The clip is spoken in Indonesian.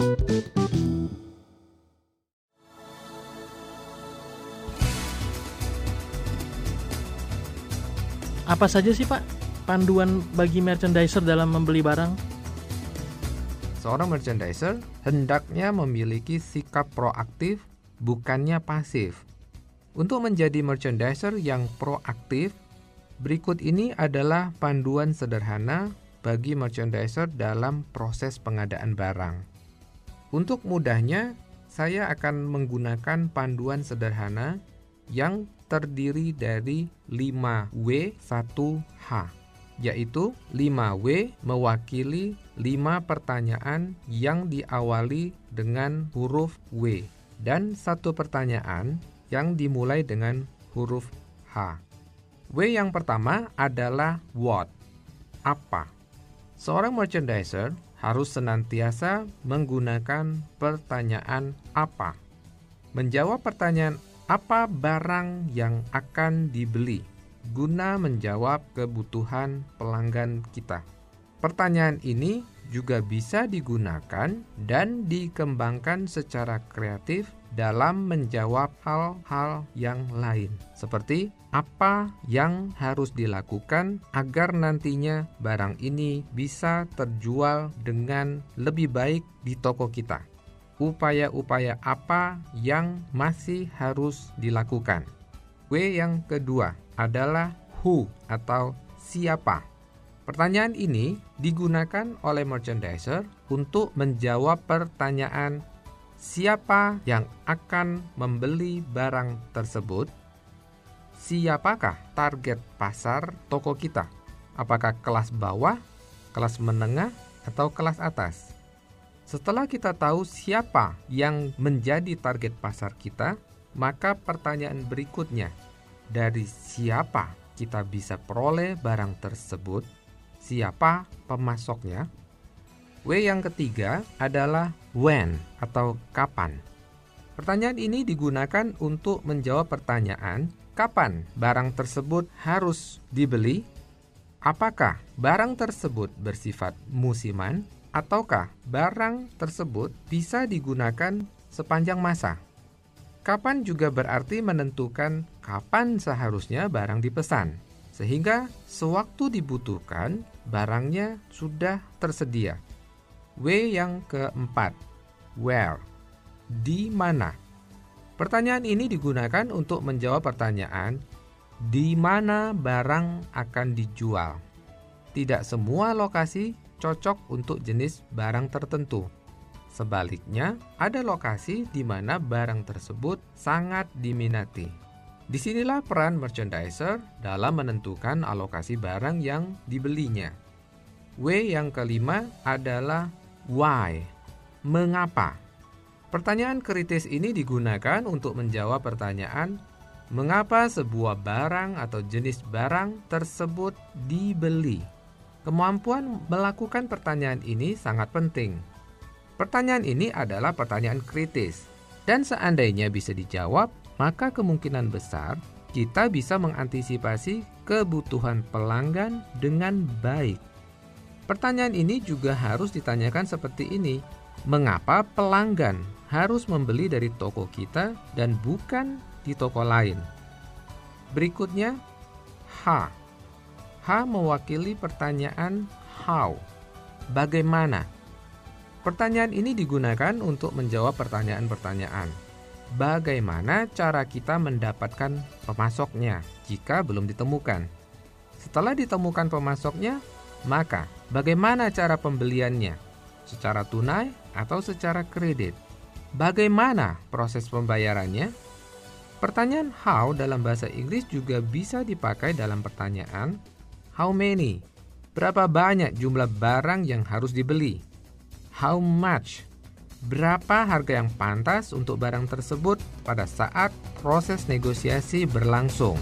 Apa saja sih Pak panduan bagi merchandiser dalam membeli barang? Seorang merchandiser hendaknya memiliki sikap proaktif, bukannya pasif. Untuk menjadi merchandiser yang proaktif, berikut ini adalah panduan sederhana bagi merchandiser dalam proses pengadaan barang. Untuk mudahnya, saya akan menggunakan panduan sederhana yang terdiri dari 5W1H, yaitu 5W mewakili 5 pertanyaan yang diawali dengan huruf W dan satu pertanyaan yang dimulai dengan huruf H. W yang pertama adalah what, apa. Seorang merchandiser harus senantiasa menggunakan pertanyaan apa. Menjawab pertanyaan apa barang yang akan dibeli guna menjawab kebutuhan pelanggan kita. Pertanyaan ini juga bisa digunakan dan dikembangkan secara kreatif dalam menjawab hal-hal yang lain, seperti apa yang harus dilakukan agar nantinya barang ini bisa terjual dengan lebih baik di toko kita upaya-upaya apa yang masih harus dilakukan. W yang kedua adalah who atau siapa. Pertanyaan ini digunakan oleh merchandiser untuk menjawab pertanyaan siapa yang akan membeli barang tersebut, siapakah target pasar toko kita, apakah kelas bawah, kelas menengah, atau kelas atas. Setelah kita tahu siapa yang menjadi target pasar kita, maka pertanyaan berikutnya, dari siapa kita bisa peroleh barang tersebut? Siapa pemasoknya? W yang ketiga adalah when atau kapan. Pertanyaan ini digunakan untuk menjawab pertanyaan kapan barang tersebut harus dibeli, apakah barang tersebut bersifat musiman, ataukah barang tersebut bisa digunakan sepanjang masa. Kapan juga berarti menentukan kapan seharusnya barang dipesan, sehingga sewaktu dibutuhkan barangnya sudah tersedia. W yang keempat, where, di mana. Pertanyaan ini digunakan untuk menjawab pertanyaan di mana barang akan dijual. Tidak semua lokasi cocok untuk jenis barang tertentu. Sebaliknya, ada lokasi di mana barang tersebut sangat diminati. Di sinilah peran merchandiser dalam menentukan alokasi barang yang dibelinya. W yang kelima adalah why. Mengapa? Pertanyaan kritis ini digunakan untuk menjawab pertanyaan mengapa sebuah barang atau jenis barang tersebut dibeli. Kemampuan melakukan pertanyaan ini sangat penting. Pertanyaan ini adalah pertanyaan kritis, dan seandainya bisa dijawab, maka kemungkinan besar kita bisa mengantisipasi kebutuhan pelanggan dengan baik. Pertanyaan ini juga harus ditanyakan seperti ini: mengapa pelanggan harus membeli dari toko kita dan bukan di toko lain? Berikutnya, H H mewakili pertanyaan how. Bagaimana? Pertanyaan ini digunakan untuk menjawab pertanyaan-pertanyaan. Bagaimana cara kita mendapatkan pemasoknya jika belum ditemukan? Setelah ditemukan pemasoknya, maka bagaimana cara pembeliannya? Secara tunai atau secara kredit? Bagaimana proses pembayarannya? Pertanyaan how dalam bahasa Inggris juga bisa dipakai dalam pertanyaan How many? Berapa banyak jumlah barang yang harus dibeli? How much? Berapa harga yang pantas untuk barang tersebut pada saat proses negosiasi berlangsung?